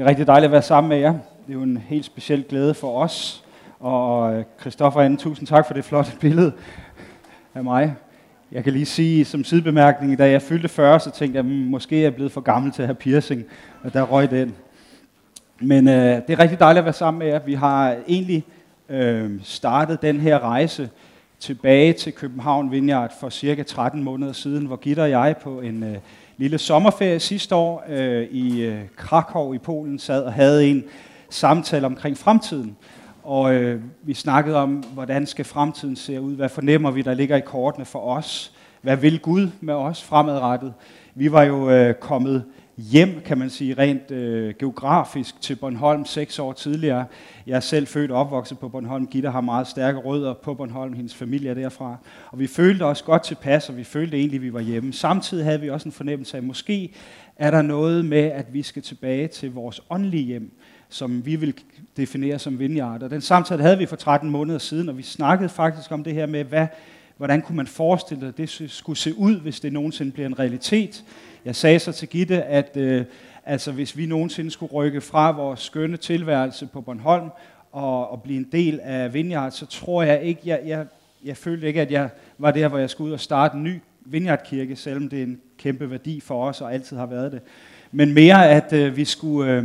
Det er rigtig dejligt at være sammen med jer. Det er jo en helt speciel glæde for os. Og øh, Christoffer Anne, tusind tak for det flotte billede af mig. Jeg kan lige sige som sidebemærkning, da jeg fyldte 40, så tænkte jeg, at måske er jeg blevet for gammel til at have piercing, og der røg den. Men øh, det er rigtig dejligt at være sammen med jer. Vi har egentlig øh, startet den her rejse tilbage til København Vineyard for cirka 13 måneder siden, hvor Gitter og jeg på en øh, lille sommerferie sidste år øh, i øh, Krakow i Polen sad og havde en samtale omkring fremtiden. Og øh, vi snakkede om, hvordan skal fremtiden se ud? Hvad fornemmer vi, der ligger i kortene for os? Hvad vil Gud med os fremadrettet? Vi var jo øh, kommet hjem, kan man sige, rent øh, geografisk til Bornholm seks år tidligere. Jeg er selv født og opvokset på Bornholm. Gitte har meget stærke rødder på Bornholm, hendes familie er derfra. Og vi følte os godt tilpas, og vi følte egentlig, at vi var hjemme. Samtidig havde vi også en fornemmelse af, at måske er der noget med, at vi skal tilbage til vores åndelige hjem, som vi vil definere som vineyard. Og den samtale havde vi for 13 måneder siden, og vi snakkede faktisk om det her med, hvad, hvordan kunne man forestille sig, at det skulle se ud, hvis det nogensinde bliver en realitet. Jeg sagde så til Gitte, at øh, altså, hvis vi nogensinde skulle rykke fra vores skønne tilværelse på Bornholm og, og blive en del af Vineyard, så tror jeg ikke, jeg, jeg, jeg følte ikke, at jeg var der, hvor jeg skulle ud og starte en ny Vineyardkirke, selvom det er en kæmpe værdi for os og altid har været det. Men mere, at øh, vi skulle... Øh,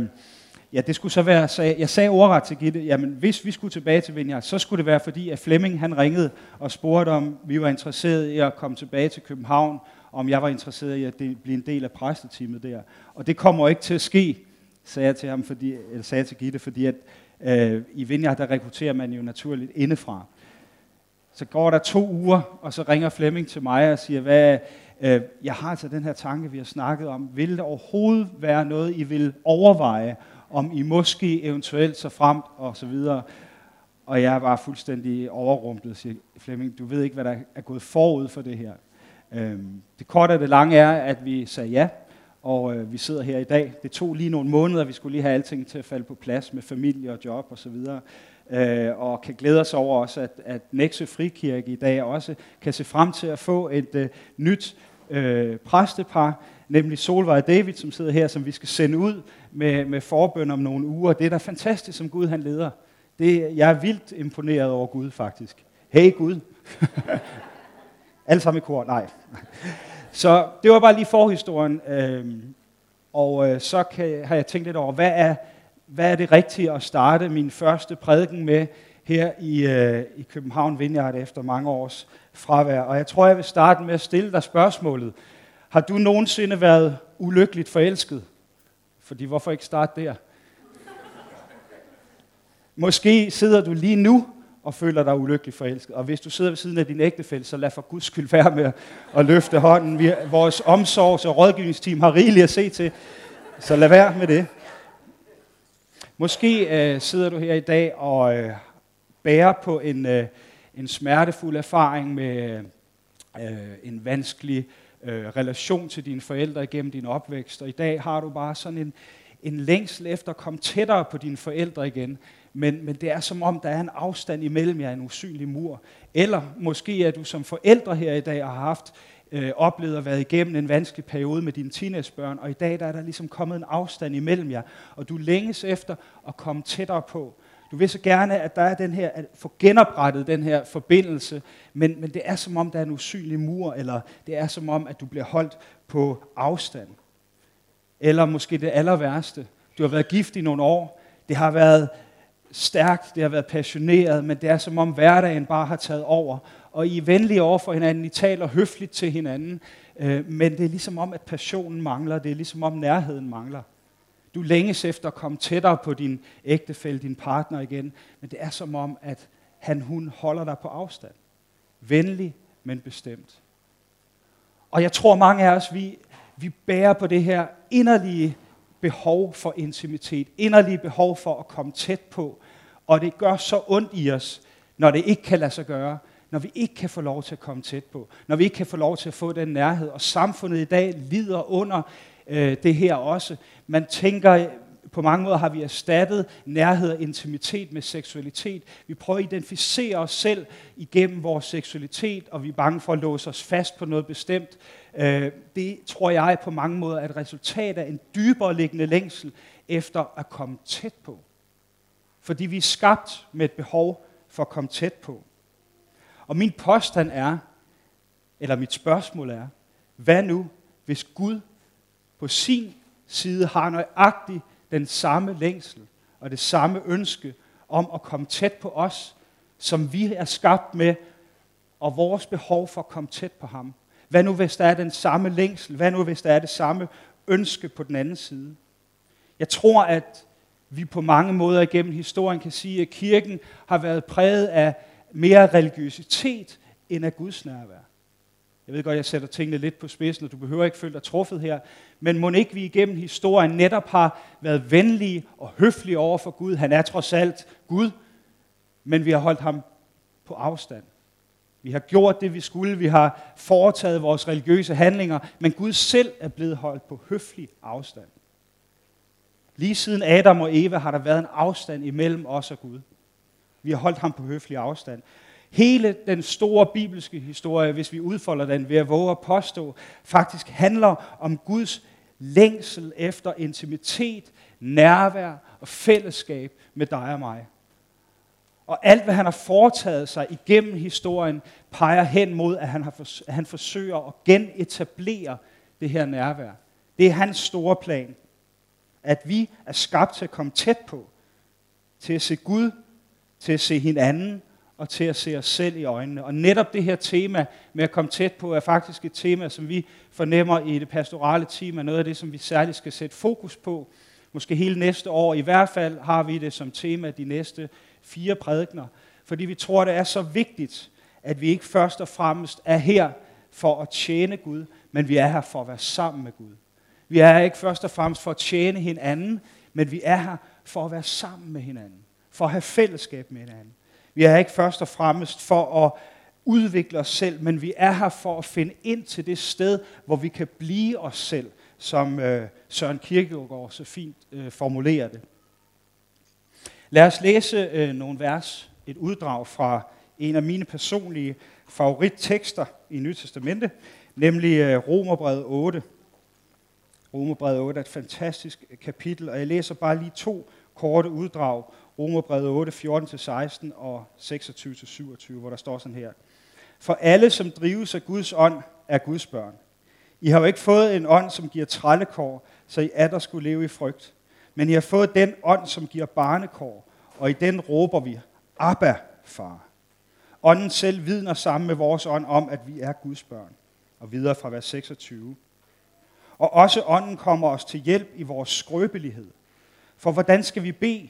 Ja, det skulle så være, så jeg, jeg sagde ordret til Gitte, jamen hvis vi skulle tilbage til Vineyard, så skulle det være fordi, at Flemming han ringede og spurgte om, vi var interesseret i at komme tilbage til København, om jeg var interesseret i at blive en del af præsteteamet der. Og det kommer ikke til at ske, sagde jeg til ham, fordi, eller sagde jeg til Gitte, fordi at øh, i Vineyard, der rekrutterer man jo naturligt indefra. Så går der to uger, og så ringer Flemming til mig og siger, hvad, øh, jeg har altså den her tanke, vi har snakket om. Vil det overhovedet være noget, I vil overveje, om I måske eventuelt så frem og så videre. Og jeg var fuldstændig overrumplet og siger, Flemming, du ved ikke, hvad der er gået forud for det her. Øhm, det korte og det lange er, at vi sagde ja, og øh, vi sidder her i dag. Det tog lige nogle måneder, vi skulle lige have alting til at falde på plads med familie og job og så videre. Øh, og kan glæde os over også, at, at Nexø Frikirke i dag også kan se frem til at få et øh, nyt øh, præstepar, nemlig Solvej og David, som sidder her, som vi skal sende ud med, med forbøn om nogle uger. Det er da fantastisk, som Gud han leder. Det, jeg er vildt imponeret over Gud, faktisk. Hey Gud. Alle sammen i kor? Nej. Så det var bare lige forhistorien. Øhm, og øh, så kan, har jeg tænkt lidt over, hvad er, hvad er det rigtige at starte min første prædiken med her i, øh, i København Vineyard efter mange års fravær. Og jeg tror, jeg vil starte med at stille dig spørgsmålet. Har du nogensinde været ulykkeligt forelsket? Fordi hvorfor ikke starte der? Måske sidder du lige nu og føler dig ulykkelig forelsket. Og hvis du sidder ved siden af din ægtefælle, så lad for guds skyld være med at løfte hånden. Vi, vores omsorgs- og rådgivningsteam har rigeligt at se til, så lad være med det. Måske øh, sidder du her i dag og øh, bærer på en, øh, en smertefuld erfaring med øh, en vanskelig øh, relation til dine forældre igennem din opvækst. Og i dag har du bare sådan en, en længsel efter at komme tættere på dine forældre igen. Men, men det er som om, der er en afstand imellem jer, en usynlig mur. Eller måske er du som forældre her i dag har haft øh, oplevet at være igennem en vanskelig periode med dine teenagebørn, og i dag der er der ligesom kommet en afstand imellem jer, og du længes efter at komme tættere på. Du vil så gerne, at der er den her, at få genoprettet den her forbindelse, men, men det er som om, der er en usynlig mur, eller det er som om, at du bliver holdt på afstand. Eller måske det aller værste. Du har været gift i nogle år. Det har været stærkt, det har været passioneret, men det er som om hverdagen bare har taget over. Og I er venlige over for hinanden, I taler høfligt til hinanden, øh, men det er ligesom om, at passionen mangler, det er ligesom om nærheden mangler. Du længes efter at komme tættere på din ægtefælle, din partner igen, men det er som om, at han, hun holder dig på afstand. Venlig, men bestemt. Og jeg tror mange af os, vi, vi bærer på det her inderlige behov for intimitet, inderlige behov for at komme tæt på. Og det gør så ondt i os, når det ikke kan lade sig gøre, når vi ikke kan få lov til at komme tæt på, når vi ikke kan få lov til at få den nærhed. Og samfundet i dag lider under øh, det her også. Man tænker, på mange måder har vi erstattet nærhed og intimitet med seksualitet. Vi prøver at identificere os selv igennem vores seksualitet, og vi er bange for at låse os fast på noget bestemt. Øh, det tror jeg på mange måder er et resultat af en dybere liggende længsel efter at komme tæt på. Fordi vi er skabt med et behov for at komme tæt på. Og min påstand er, eller mit spørgsmål er, hvad nu, hvis Gud på sin side har nøjagtigt den samme længsel og det samme ønske om at komme tæt på os, som vi er skabt med, og vores behov for at komme tæt på ham. Hvad nu, hvis der er den samme længsel? Hvad nu, hvis der er det samme ønske på den anden side? Jeg tror, at vi på mange måder igennem historien kan sige, at kirken har været præget af mere religiøsitet end af Guds nærvær. Jeg ved godt, jeg sætter tingene lidt på spidsen, og du behøver ikke føle dig truffet her. Men må ikke vi igennem historien netop har været venlige og høflige over for Gud. Han er trods alt Gud, men vi har holdt ham på afstand. Vi har gjort det, vi skulle. Vi har foretaget vores religiøse handlinger, men Gud selv er blevet holdt på høflig afstand. Lige siden Adam og Eva har der været en afstand imellem os og Gud. Vi har holdt ham på høflig afstand. Hele den store bibelske historie, hvis vi udfolder den ved at våge at påstå, faktisk handler om Guds længsel efter intimitet, nærvær og fællesskab med dig og mig. Og alt, hvad han har foretaget sig igennem historien, peger hen mod, at han, har at han forsøger at genetablere det her nærvær. Det er hans store plan. At vi er skabt til at komme tæt på. Til at se Gud, til at se hinanden, og til at se os selv i øjnene. Og netop det her tema med at komme tæt på, er faktisk et tema, som vi fornemmer i det pastorale team, er noget af det, som vi særligt skal sætte fokus på. Måske hele næste år. I hvert fald har vi det som tema de næste fire prædikner. Fordi vi tror, det er så vigtigt, at vi ikke først og fremmest er her for at tjene Gud, men vi er her for at være sammen med Gud. Vi er ikke først og fremmest for at tjene hinanden, men vi er her for at være sammen med hinanden. For at have fællesskab med hinanden. Vi er ikke først og fremmest for at udvikle os selv, men vi er her for at finde ind til det sted, hvor vi kan blive os selv, som øh, Søren Kierkegaard så fint øh, formulerer det. Lad os læse øh, nogle vers, et uddrag fra en af mine personlige favorittekster i Nyt Testamente, nemlig øh, Romerbrevet 8. Romerbrevet 8 er et fantastisk øh, kapitel, og jeg læser bare lige to korte uddrag. Romerbrevet 8, 14-16 og 26-27, hvor der står sådan her. For alle, som drives af Guds ånd, er Guds børn. I har jo ikke fået en ånd, som giver trællekår, så I er der skulle leve i frygt. Men I har fået den ånd, som giver barnekår, og i den råber vi, Abba, far. Ånden selv vidner sammen med vores ånd om, at vi er Guds børn. Og videre fra vers 26. Og også ånden kommer os til hjælp i vores skrøbelighed. For hvordan skal vi bede?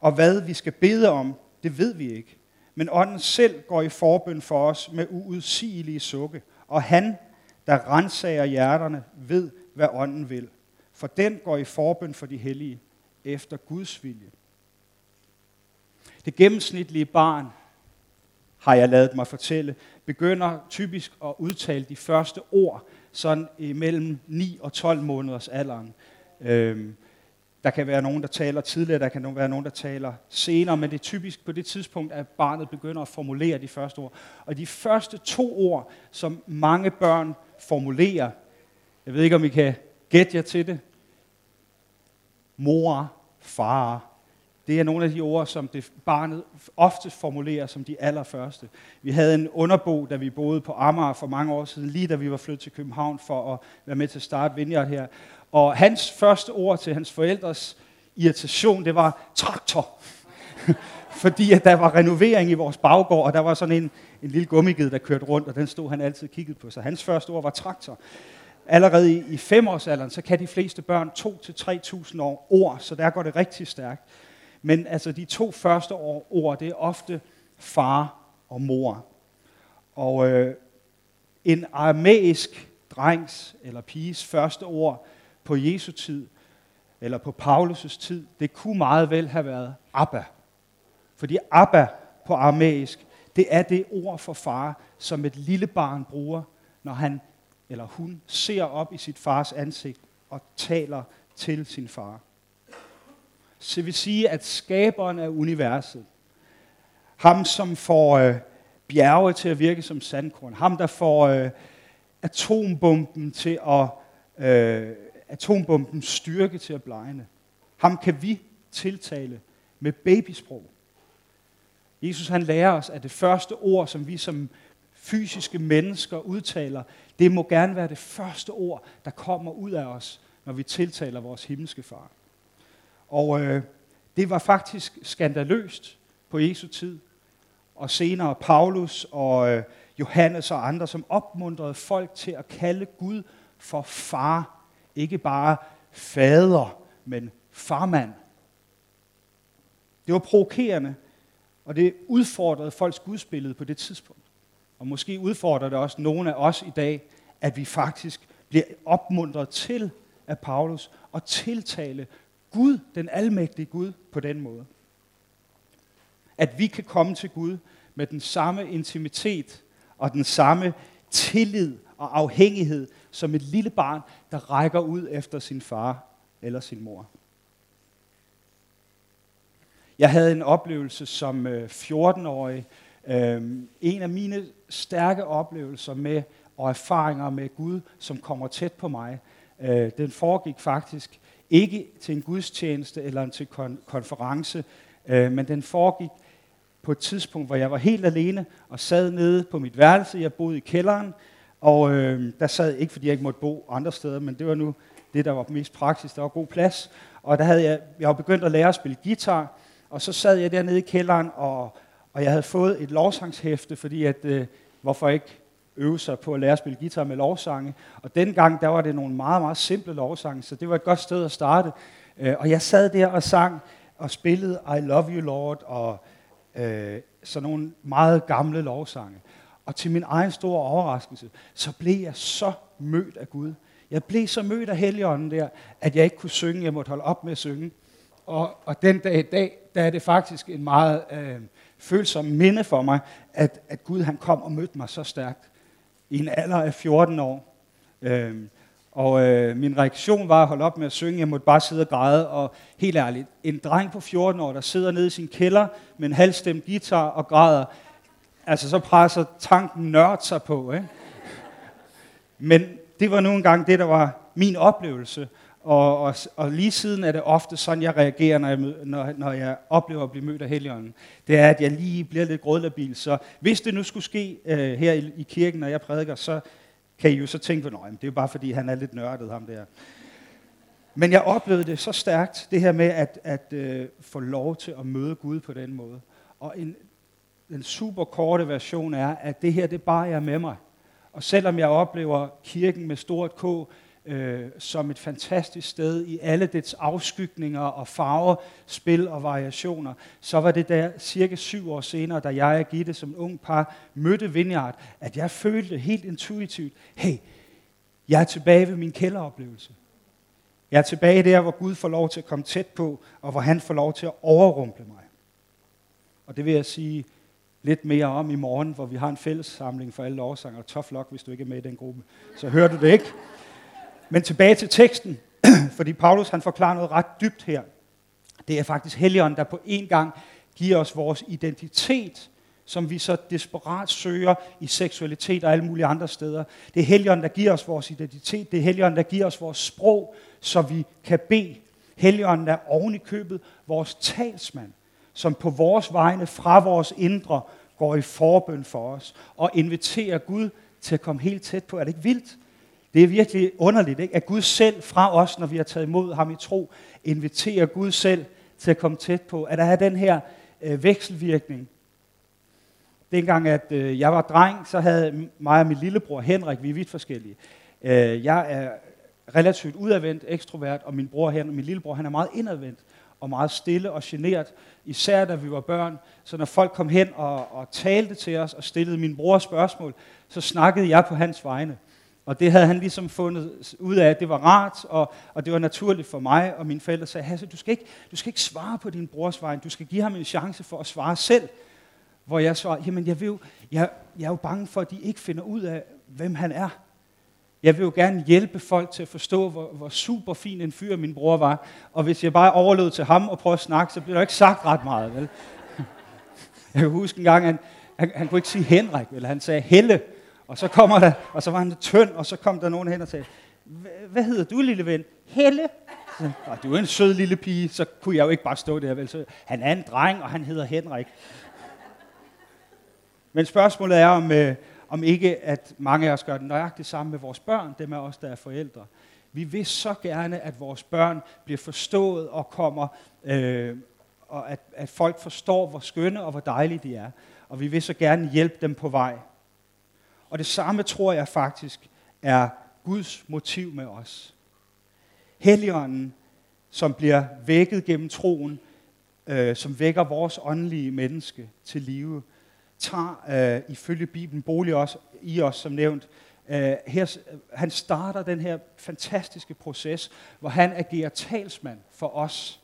Og hvad vi skal bede om, det ved vi ikke. Men ånden selv går i forbøn for os med uudsigelige sukke. Og han, der renser hjerterne, ved, hvad ånden vil. For den går i forbøn for de hellige efter Guds vilje. Det gennemsnitlige barn, har jeg lavet mig fortælle, begynder typisk at udtale de første ord, sådan imellem 9 og 12 måneders alderen. Øhm, der kan være nogen, der taler tidligere, der kan være nogen, der taler senere, men det er typisk på det tidspunkt, at barnet begynder at formulere de første ord. Og de første to ord, som mange børn formulerer, jeg ved ikke, om I kan gætte jer til det. Mor, far, det er nogle af de ord, som det barnet ofte formulerer som de allerførste. Vi havde en underbo, da vi boede på Amager for mange år siden, lige da vi var flyttet til København for at være med til at starte Vineyard her. Og hans første ord til hans forældres irritation, det var traktor. Fordi at der var renovering i vores baggård, og der var sådan en, en lille gummiged, der kørte rundt, og den stod han altid kigget på. Så hans første ord var traktor. Allerede i, i femårsalderen, så kan de fleste børn 2-3.000 år ord, så der går det rigtig stærkt. Men altså de to første ord, det er ofte far og mor. Og øh, en aramæisk drengs eller piges første ord på Jesu tid, eller på Paulus' tid, det kunne meget vel have været Abba. Fordi Abba på aramæisk, det er det ord for far, som et lille barn bruger, når han eller hun ser op i sit fars ansigt og taler til sin far. Så vil sige, at skaberen af universet, ham som får øh, bjerge til at virke som sandkorn, ham der får øh, atombomben til at øh, atombombens styrke til at blegne, Ham kan vi tiltale med babysprog. Jesus han lærer os, at det første ord, som vi som fysiske mennesker udtaler, det må gerne være det første ord, der kommer ud af os, når vi tiltaler vores himmelske far. Og øh, det var faktisk skandaløst på Jesu tid, og senere Paulus og øh, Johannes og andre, som opmuntrede folk til at kalde Gud for far. Ikke bare fader, men farmand. Det var provokerende, og det udfordrede folks gudsbillede på det tidspunkt. Og måske udfordrer det også nogle af os i dag, at vi faktisk bliver opmuntret til af Paulus at tiltale Gud, den almægtige Gud, på den måde. At vi kan komme til Gud med den samme intimitet og den samme tillid og afhængighed som et lille barn, der rækker ud efter sin far eller sin mor. Jeg havde en oplevelse som øh, 14-årig. Øhm, en af mine stærke oplevelser med og erfaringer med Gud, som kommer tæt på mig, øh, den foregik faktisk ikke til en gudstjeneste eller til kon- konference, øh, men den foregik på et tidspunkt, hvor jeg var helt alene og sad nede på mit værelse. Jeg boede i kælderen, og øh, der sad ikke, fordi jeg ikke måtte bo andre steder, men det var nu det, der var mest praksis. Der var god plads. Og der havde jeg, jeg var begyndt at lære at spille guitar, og så sad jeg dernede i kælderen, og, og jeg havde fået et lovsangshæfte, fordi at, øh, hvorfor ikke øve sig på at lære at spille guitar med lovsange. Og dengang, der var det nogle meget, meget simple lovsange, så det var et godt sted at starte. Øh, og jeg sad der og sang og spillede I Love You Lord og øh, sådan nogle meget gamle lovsange. Og til min egen store overraskelse, så blev jeg så mødt af Gud. Jeg blev så mødt af Helligånden der, at jeg ikke kunne synge. Jeg måtte holde op med at synge. Og, og den dag i dag, der er det faktisk en meget øh, følsom minde for mig, at, at Gud han kom og mødte mig så stærkt i en alder af 14 år. Øh, og øh, min reaktion var at holde op med at synge. Jeg måtte bare sidde og græde. Og helt ærligt, en dreng på 14 år, der sidder nede i sin kælder med en halvstemt guitar og græder, altså så presser tanken nørd sig på. Ikke? Men det var nu engang det, der var min oplevelse. Og, og, og lige siden er det ofte sådan, jeg reagerer, når jeg, når, når jeg oplever at blive mødt af Helligånden. Det er, at jeg lige bliver lidt grådlabil. Så hvis det nu skulle ske øh, her i, i kirken, når jeg prædiker, så kan I jo så tænke at det er jo bare fordi, han er lidt nørdet, ham der. Men jeg oplevede det så stærkt, det her med at, at øh, få lov til at møde Gud på den måde. Og en, den super korte version er, at det her, det bare jeg med mig. Og selvom jeg oplever kirken med stort K øh, som et fantastisk sted i alle dets afskygninger og farver, spil og variationer, så var det der cirka syv år senere, da jeg og Gitte som ung par mødte Vineyard, at jeg følte helt intuitivt, hey, jeg er tilbage ved min kælderoplevelse. Jeg er tilbage der, hvor Gud får lov til at komme tæt på, og hvor han får lov til at overrumple mig. Og det vil jeg sige lidt mere om i morgen, hvor vi har en fælles samling for alle lovsanger. Tough luck, hvis du ikke er med i den gruppe. Så hører du det ikke. Men tilbage til teksten, fordi Paulus han forklarer noget ret dybt her. Det er faktisk Helligånden, der på en gang giver os vores identitet, som vi så desperat søger i seksualitet og alle mulige andre steder. Det er Helligånden, der giver os vores identitet. Det er Helligånden, der giver os vores sprog, så vi kan bede. Helligånden er oven i købet vores talsmand, som på vores vegne fra vores indre går i forbøn for os og inviterer Gud til at komme helt tæt på. Er det ikke vildt? Det er virkelig underligt, ikke? at Gud selv fra os, når vi har taget imod ham i tro, inviterer Gud selv til at komme tæt på. At der er den her øh, vekselvirkning. Dengang, at øh, jeg var dreng, så havde mig og min lillebror Henrik, vi er vidt forskellige. Øh, jeg er relativt udadvendt, ekstrovert, og min bror Henrik, min lillebror, han er meget indadvendt og meget stille og generet, især da vi var børn. Så når folk kom hen og, og talte til os og stillede min bror spørgsmål, så snakkede jeg på hans vegne. Og det havde han ligesom fundet ud af, at det var rart, og, og det var naturligt for mig, og mine forældre sagde, Hasse, du skal, ikke, du skal ikke svare på din brors vej, du skal give ham en chance for at svare selv. Hvor jeg svarede, jamen jeg, vil jo, jeg, jeg er jo bange for, at de ikke finder ud af, hvem han er. Jeg vil jo gerne hjælpe folk til at forstå, hvor, hvor super fin en fyr min bror var. Og hvis jeg bare overlod til ham og prøvede at snakke, så bliver der ikke sagt ret meget. Vel? Jeg kan huske en gang, han, han, han kunne ikke sige Henrik, eller han sagde Helle. Og så kommer der, og så var han tynd, og så kom der nogen hen og sagde, hvad hedder du, lille ven? Helle. Og du er en sød lille pige, så kunne jeg jo ikke bare stå der. Vel? Så, han er en dreng, og han hedder Henrik. Men spørgsmålet er, om, øh, om ikke at mange af os gør det nøjagtigt samme med vores børn, dem af os, der er forældre. Vi vil så gerne, at vores børn bliver forstået og kommer, øh, og at, at folk forstår, hvor skønne og hvor dejlige de er. Og vi vil så gerne hjælpe dem på vej. Og det samme tror jeg faktisk er Guds motiv med os. Helligånden, som bliver vækket gennem troen, øh, som vækker vores åndelige menneske til live, tager øh, ifølge Bibelen bolig også, i os, som nævnt. Øh, her, han starter den her fantastiske proces, hvor han agerer talsmand for os.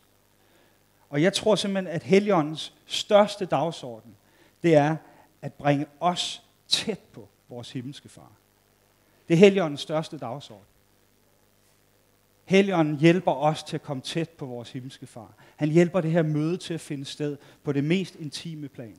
Og jeg tror simpelthen, at Helligåndens største dagsorden, det er at bringe os tæt på vores himmelske far. Det er Helligåndens største dagsorden. Helligånden hjælper os til at komme tæt på vores himmelske far. Han hjælper det her møde til at finde sted på det mest intime plan.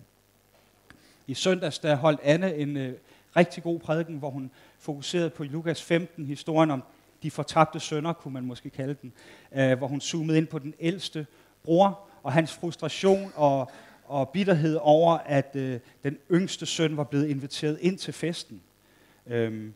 I søndags der holdt Anne en øh, rigtig god prædiken, hvor hun fokuserede på Lukas 15, historien om de fortabte sønner, kunne man måske kalde den, øh, hvor hun zoomede ind på den ældste bror og hans frustration og, og bitterhed over, at øh, den yngste søn var blevet inviteret ind til festen. Øhm,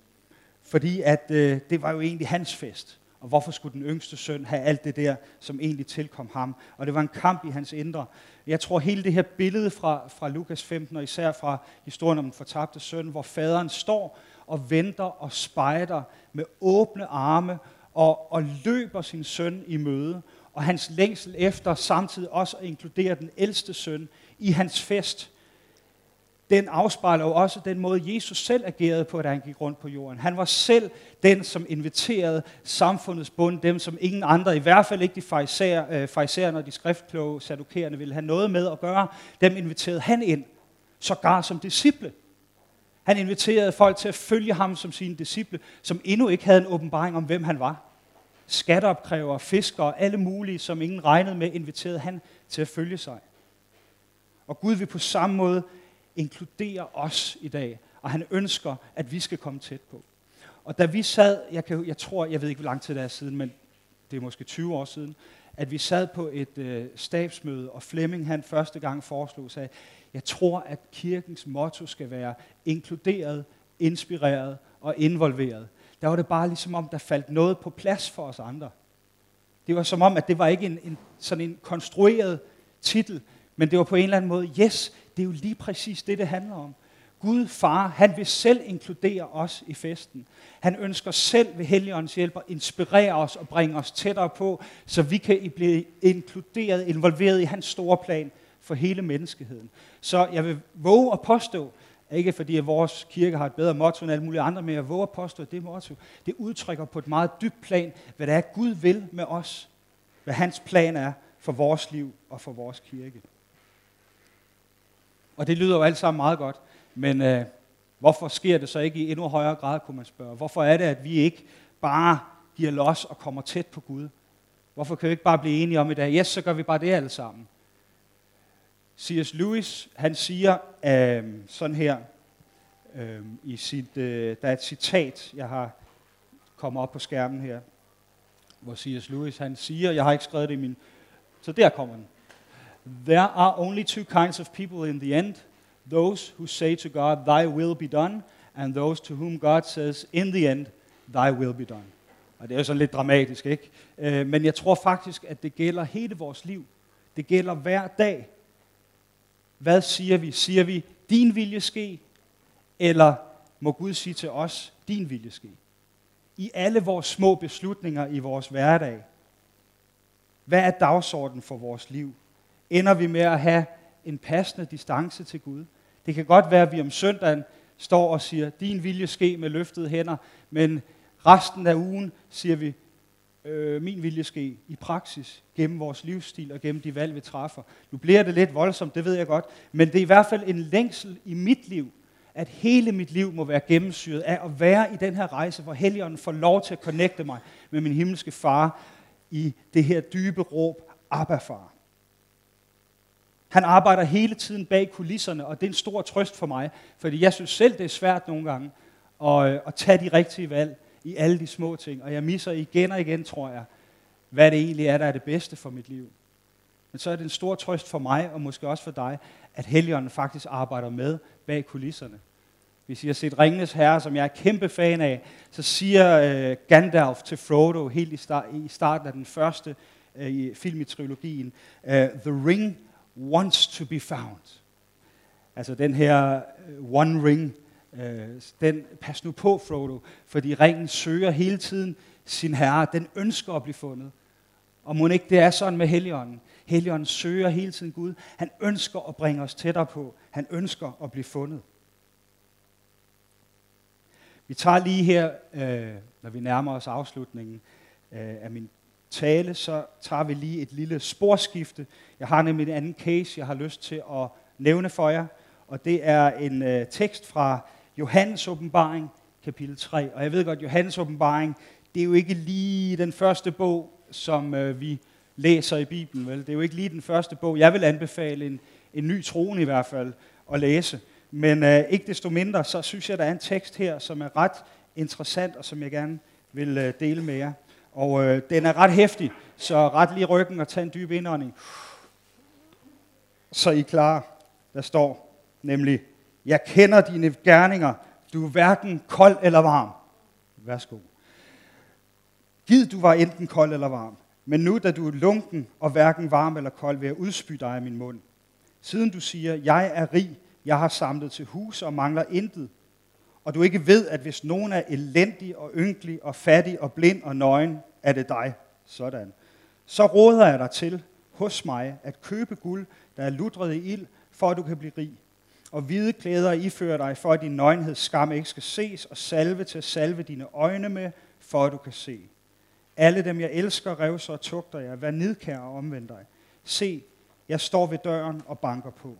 fordi at øh, det var jo egentlig hans fest. Og hvorfor skulle den yngste søn have alt det der, som egentlig tilkom ham? Og det var en kamp i hans indre. Jeg tror, hele det her billede fra, fra Lukas 15, og især fra historien om den fortabte søn, hvor faderen står og venter og spejder med åbne arme og, og løber sin søn i møde. Og hans længsel efter samtidig også at inkludere den ældste søn i hans fest den afspejler jo også den måde, Jesus selv agerede på, da han gik rundt på jorden. Han var selv den, som inviterede samfundets bund, dem som ingen andre, i hvert fald ikke de farisæerne øh, og de skriftkloge sadukerende ville have noget med at gøre, dem inviterede han ind, sågar som disciple. Han inviterede folk til at følge ham som sine disciple, som endnu ikke havde en åbenbaring om, hvem han var skatteopkræver, fiskere, alle mulige, som ingen regnede med, inviterede han til at følge sig. Og Gud vil på samme måde inkludere os i dag, og han ønsker, at vi skal komme tæt på. Og da vi sad, jeg, kan, jeg tror, jeg ved ikke, hvor lang tid det er siden, men det er måske 20 år siden, at vi sad på et øh, stabsmøde, og Flemming han første gang foreslog sig, jeg tror, at kirkens motto skal være inkluderet, inspireret og involveret. Der var det bare ligesom om, der faldt noget på plads for os andre. Det var som om, at det var ikke en, en sådan en konstrueret titel, men det var på en eller anden måde, yes, det er jo lige præcis det, det handler om. Gud, far, han vil selv inkludere os i festen. Han ønsker selv ved Helligåndens hjælp at inspirere os og bringe os tættere på, så vi kan blive inkluderet, involveret i hans store plan for hele menneskeheden. Så jeg vil våge at påstå, ikke fordi at vores kirke har et bedre motto end alle mulige andre, men jeg våger at påstå, at det motto, det udtrykker på et meget dybt plan, hvad det er, Gud vil med os. Hvad hans plan er for vores liv og for vores kirke. Og det lyder jo alt sammen meget godt, men øh, hvorfor sker det så ikke i endnu højere grad, kunne man spørge. Hvorfor er det, at vi ikke bare giver los og kommer tæt på Gud? Hvorfor kan vi ikke bare blive enige om i dag, yes, så gør vi bare det alle sammen? C.S. Lewis, han siger øh, sådan her, øh, i sit, øh, der er et citat, jeg har kommet op på skærmen her, hvor C.S. Lewis, han siger, jeg har ikke skrevet det i min, så der kommer den. There are only two kinds of people in the end those who say to God, Thy will be done, and those to whom God says, In the end, Thy will be done. Og det er jo sådan lidt dramatisk, ikke? Øh, men jeg tror faktisk, at det gælder hele vores liv. Det gælder hver dag. Hvad siger vi? Siger vi, din vilje ske? Eller må Gud sige til os, din vilje ske? I alle vores små beslutninger i vores hverdag. Hvad er dagsordenen for vores liv? ender vi med at have en passende distance til Gud. Det kan godt være, at vi om søndagen står og siger, din vilje ske med løftede hænder, men resten af ugen siger vi, øh, min vilje ske i praksis, gennem vores livsstil og gennem de valg, vi træffer. Nu bliver det lidt voldsomt, det ved jeg godt, men det er i hvert fald en længsel i mit liv, at hele mit liv må være gennemsyret af at være i den her rejse, hvor Helligånden får lov til at connecte mig med min himmelske far i det her dybe råb, Abba far. Han arbejder hele tiden bag kulisserne, og det er en stor trøst for mig, fordi jeg synes selv, det er svært nogle gange at, øh, at tage de rigtige valg i alle de små ting. Og jeg misser igen og igen, tror jeg, hvad det egentlig er, der er det bedste for mit liv. Men så er det en stor trøst for mig, og måske også for dig, at Helligånden faktisk arbejder med bag kulisserne. Hvis I har set Ringenes Herre, som jeg er kæmpe fan af, så siger øh, Gandalf til Frodo helt i, start, i starten af den første øh, film i trilogien, øh, The ring wants to be found. Altså den her øh, one ring, uh, den, pas nu på Frodo, fordi ringen søger hele tiden sin herre, den ønsker at blive fundet. Og må ikke det er sådan med Helligånden. Helligånden søger hele tiden Gud. Han ønsker at bringe os tættere på. Han ønsker at blive fundet. Vi tager lige her, øh, når vi nærmer os afslutningen øh, af min tale, så tager vi lige et lille sporskifte. Jeg har nemlig en anden case, jeg har lyst til at nævne for jer, og det er en øh, tekst fra Johannes åbenbaring, kapitel 3. Og jeg ved godt, Johannes åbenbaring, det er jo ikke lige den første bog, som øh, vi læser i Bibelen. Vel? Det er jo ikke lige den første bog. Jeg vil anbefale en, en ny troen i hvert fald at læse. Men øh, ikke desto mindre, så synes jeg, der er en tekst her, som er ret interessant, og som jeg gerne vil øh, dele med jer. Og øh, den er ret hæftig, så ret lige ryggen og tag en dyb indånding. Så I er klar. Der står nemlig, jeg kender dine gerninger, du er hverken kold eller varm. Værsgo. Gid du var enten kold eller varm, men nu da du er lunken og hverken varm eller kold, vil jeg udspy dig af min mund. Siden du siger, jeg er rig, jeg har samlet til hus og mangler intet, og du ikke ved, at hvis nogen er elendig og ynkelig og fattig og blind og nøgen, er det dig. Sådan. Så råder jeg dig til hos mig at købe guld, der er lutret i ild, for at du kan blive rig. Og hvide klæder ifører dig, for at din nøgenhed skam ikke skal ses, og salve til at salve dine øjne med, for at du kan se. Alle dem, jeg elsker, revser og tugter jeg. Vær nidkær og omvend dig. Se, jeg står ved døren og banker på.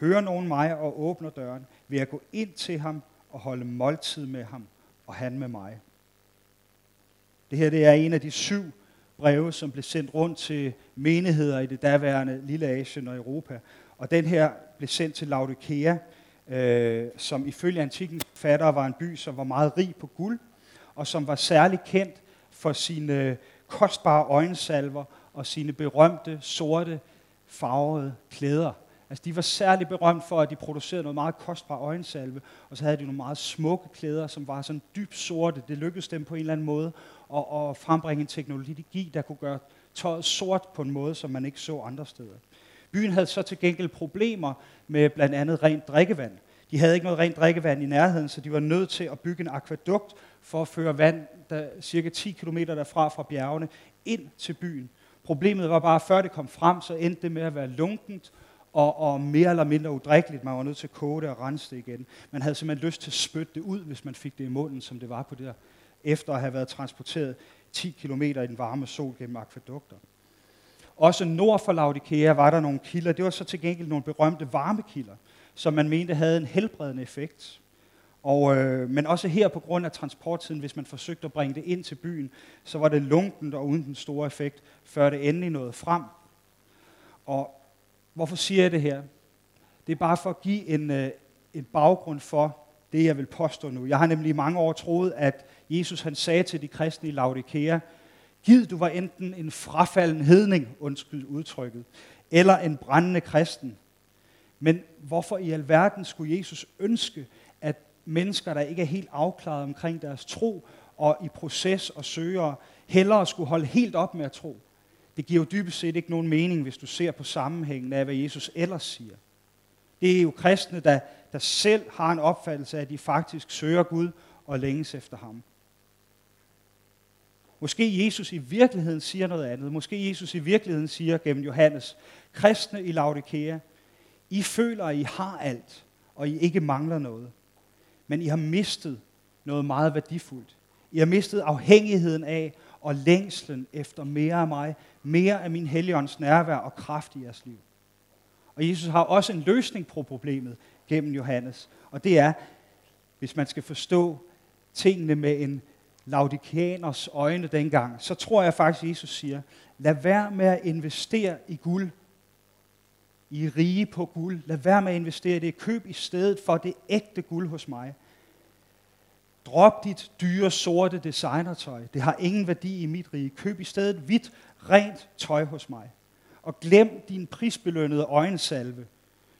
Hører nogen mig og åbner døren, vil jeg gå ind til ham og holde måltid med ham, og han med mig. Det her det er en af de syv breve, som blev sendt rundt til menigheder i det daværende Lille Asien og Europa. Og den her blev sendt til Laodikea, øh, som ifølge antikens forfattere var en by, som var meget rig på guld, og som var særlig kendt for sine kostbare øjensalver og sine berømte, sorte, farvede klæder. Altså, de var særligt berømt for, at de producerede noget meget kostbar øjensalve, og så havde de nogle meget smukke klæder, som var sådan dybt sorte. Det lykkedes dem på en eller anden måde at, at frembringe en teknologi, der kunne gøre tøjet sort på en måde, som man ikke så andre steder. Byen havde så til gengæld problemer med blandt andet rent drikkevand. De havde ikke noget rent drikkevand i nærheden, så de var nødt til at bygge en akvadukt for at føre vand der, cirka 10 km derfra fra bjergene ind til byen. Problemet var bare, at før det kom frem, så endte det med at være lunkent og, og mere eller mindre udrikkeligt. Man var nødt til at koge det og rense det igen. Man havde simpelthen lyst til at spytte det ud, hvis man fik det i munden, som det var på det der, efter at have været transporteret 10 km i den varme sol gennem akvedukter. Også nord for Laodikea var der nogle kilder. Det var så til gengæld nogle berømte varmekilder, som man mente havde en helbredende effekt. Og, øh, men også her på grund af transporttiden, hvis man forsøgte at bringe det ind til byen, så var det lunkent og uden den store effekt, før det endelig nåede frem. Og hvorfor siger jeg det her? Det er bare for at give en, øh, en baggrund for det, jeg vil påstå nu. Jeg har nemlig i mange år troet, at Jesus han sagde til de kristne i Laodikea, Gid du var enten en frafalden hedning, undskyld udtrykket, eller en brændende kristen. Men hvorfor i alverden skulle Jesus ønske, at mennesker, der ikke er helt afklaret omkring deres tro, og i proces og søger, hellere skulle holde helt op med at tro? Det giver jo dybest set ikke nogen mening, hvis du ser på sammenhængen af, hvad Jesus ellers siger. Det er jo kristne, der, der selv har en opfattelse af, at de faktisk søger Gud og længes efter ham. Måske Jesus i virkeligheden siger noget andet. Måske Jesus i virkeligheden siger gennem Johannes, kristne i Laodikea, I føler, at I har alt, og I ikke mangler noget. Men I har mistet noget meget værdifuldt. I har mistet afhængigheden af og længslen efter mere af mig, mere af min helligånds nærvær og kraft i jeres liv. Og Jesus har også en løsning på problemet gennem Johannes, og det er, hvis man skal forstå tingene med en laudikaner's øjne dengang, så tror jeg faktisk, Jesus siger, lad være med at investere i guld, i rige på guld. Lad være med at investere i det. Køb i stedet for det ægte guld hos mig. Drop dit dyre sorte designertøj. Det har ingen værdi i mit rige. Køb i stedet hvidt, rent tøj hos mig. Og glem din prisbelønnede øjensalve.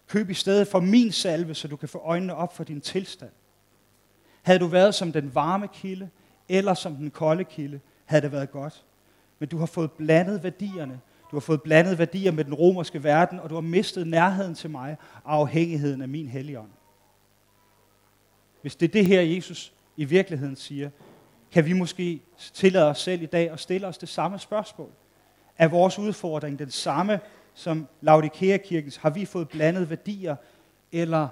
Køb i stedet for min salve, så du kan få øjnene op for din tilstand. Havde du været som den varme kilde, eller som den kolde kilde, havde det været godt. Men du har fået blandet værdierne. Du har fået blandet værdier med den romerske verden, og du har mistet nærheden til mig og afhængigheden af min helligånd. Hvis det er det her, Jesus i virkeligheden siger, kan vi måske tillade os selv i dag at stille os det samme spørgsmål. Er vores udfordring den samme som Laodikea-kirkens? Har vi fået blandet værdier, eller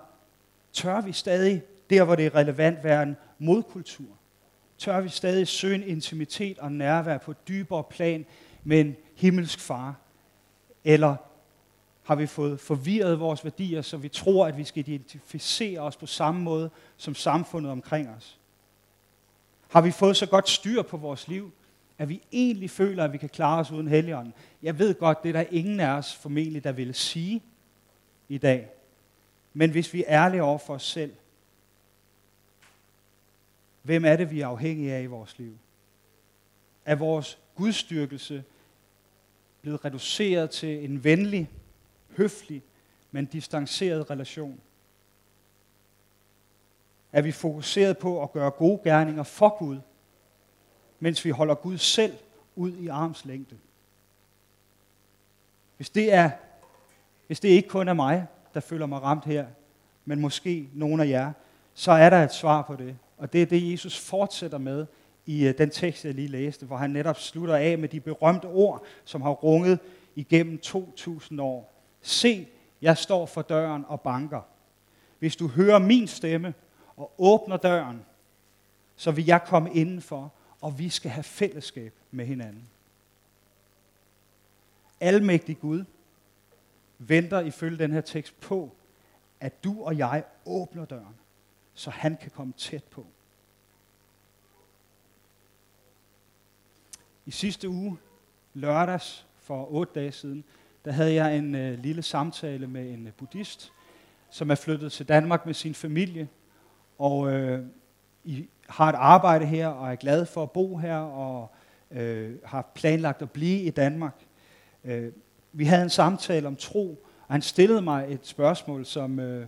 tør vi stadig, der hvor det er relevant, være en modkultur? Tør vi stadig søge en intimitet og nærvær på et dybere plan med en himmelsk far? Eller har vi fået forvirret vores værdier, så vi tror, at vi skal identificere os på samme måde som samfundet omkring os? Har vi fået så godt styr på vores liv, at vi egentlig føler, at vi kan klare os uden helligånden? Jeg ved godt, det er der ingen af os formentlig, der vil sige i dag. Men hvis vi er ærlige over for os selv, hvem er det, vi er afhængige af i vores liv? Er vores gudstyrkelse blevet reduceret til en venlig, høflig, men distanceret relation? Er vi fokuseret på at gøre gode gerninger for Gud, mens vi holder Gud selv ud i arms længde? Hvis det, er, hvis det ikke kun er mig, der føler mig ramt her, men måske nogen af jer, så er der et svar på det. Og det er det, Jesus fortsætter med i øh, den tekst, jeg lige læste, hvor han netop slutter af med de berømte ord, som har runget igennem 2000 år. Se, jeg står for døren og banker. Hvis du hører min stemme og åbner døren, så vil jeg komme indenfor, og vi skal have fællesskab med hinanden. Almægtig Gud venter ifølge den her tekst på, at du og jeg åbner døren, så han kan komme tæt på. I sidste uge, lørdags for otte dage siden, der havde jeg en øh, lille samtale med en øh, buddhist, som er flyttet til Danmark med sin familie, og øh, I har et arbejde her, og er glad for at bo her, og øh, har planlagt at blive i Danmark. Øh, vi havde en samtale om tro, og han stillede mig et spørgsmål, som, øh,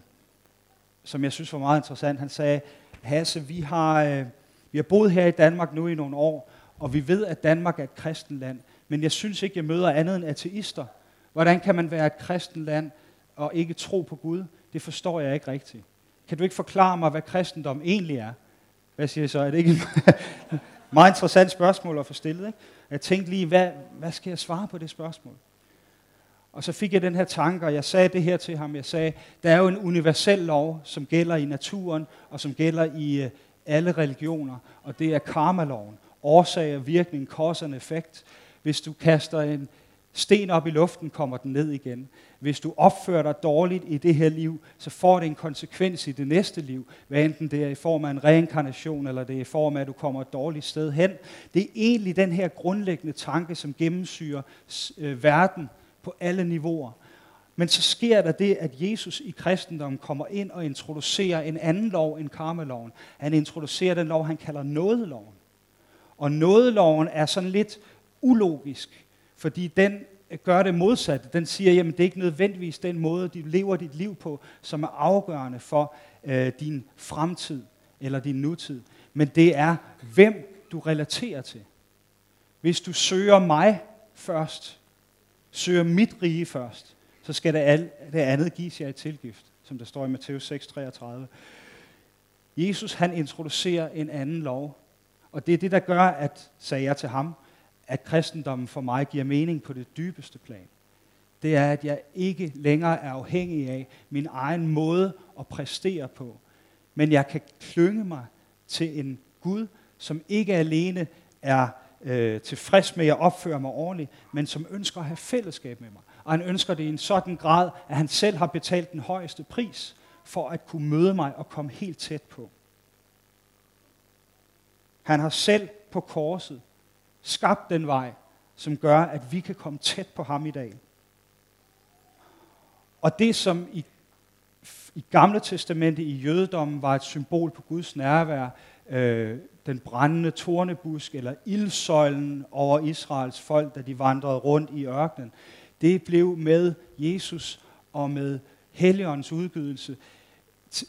som jeg synes var meget interessant. Han sagde, Hasse, vi har, øh, vi har boet her i Danmark nu i nogle år, og vi ved, at Danmark er et kristen land, men jeg synes ikke, jeg møder andet end ateister. Hvordan kan man være et kristen land og ikke tro på Gud? Det forstår jeg ikke rigtigt. Kan du ikke forklare mig, hvad kristendom egentlig er? Hvad siger jeg så? Er det ikke et meget interessant spørgsmål at få stillet? Ikke? Jeg tænkte lige, hvad, hvad skal jeg svare på det spørgsmål? Og så fik jeg den her tanke, og jeg sagde det her til ham. Jeg sagde, der er jo en universel lov, som gælder i naturen, og som gælder i øh, alle religioner, og det er karmaloven årsag og virkning, cause and effekt. Hvis du kaster en sten op i luften, kommer den ned igen. Hvis du opfører dig dårligt i det her liv, så får det en konsekvens i det næste liv. Hvad enten det er i form af en reinkarnation, eller det er i form af, at du kommer et dårligt sted hen. Det er egentlig den her grundlæggende tanke, som gennemsyrer øh, verden på alle niveauer. Men så sker der det, at Jesus i kristendommen kommer ind og introducerer en anden lov end karmeloven. Han introducerer den lov, han kalder nådeloven. Og nådeloven er sådan lidt ulogisk, fordi den gør det modsatte. Den siger, at det er ikke nødvendigvis den måde, du lever dit liv på, som er afgørende for øh, din fremtid eller din nutid. Men det er, hvem du relaterer til. Hvis du søger mig først, søger mit rige først, så skal det, al, det andet gives jer i tilgift, som der står i Matthæus 6:33. Jesus han introducerer en anden lov, og det er det, der gør, at, sagde jeg til ham, at kristendommen for mig giver mening på det dybeste plan. Det er, at jeg ikke længere er afhængig af min egen måde at præstere på. Men jeg kan klynge mig til en Gud, som ikke alene er øh, tilfreds med, at jeg opfører mig ordentligt, men som ønsker at have fællesskab med mig. Og han ønsker det i en sådan grad, at han selv har betalt den højeste pris for at kunne møde mig og komme helt tæt på. Han har selv på korset skabt den vej, som gør, at vi kan komme tæt på ham i dag. Og det, som i, i Gamle Testamente i jødedommen var et symbol på Guds nærvær, øh, den brændende tornebusk eller ildsøjlen over Israels folk, da de vandrede rundt i ørkenen. Det blev med Jesus og med Helligåndens udgydelse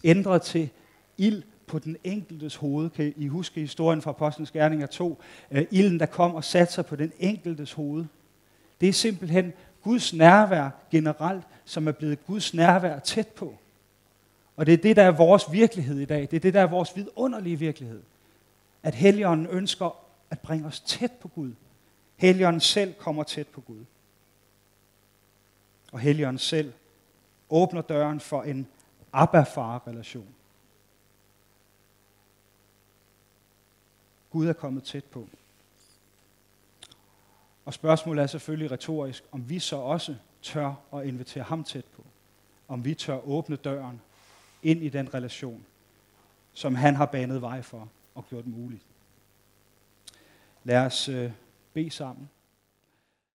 ændret til ild på den enkeltes hoved. Kan I huske historien fra Apostlenes Gerninger 2? Øh, ilden, der kom og satte sig på den enkeltes hoved. Det er simpelthen Guds nærvær generelt, som er blevet Guds nærvær tæt på. Og det er det, der er vores virkelighed i dag. Det er det, der er vores vidunderlige virkelighed. At Helligånden ønsker at bringe os tæt på Gud. Helligånden selv kommer tæt på Gud. Og Helligånden selv åbner døren for en Abba-far-relation. Gud er kommet tæt på. Og spørgsmålet er selvfølgelig retorisk, om vi så også tør at invitere ham tæt på. Om vi tør åbne døren ind i den relation, som han har banet vej for og gjort muligt. Lad os øh, bede sammen.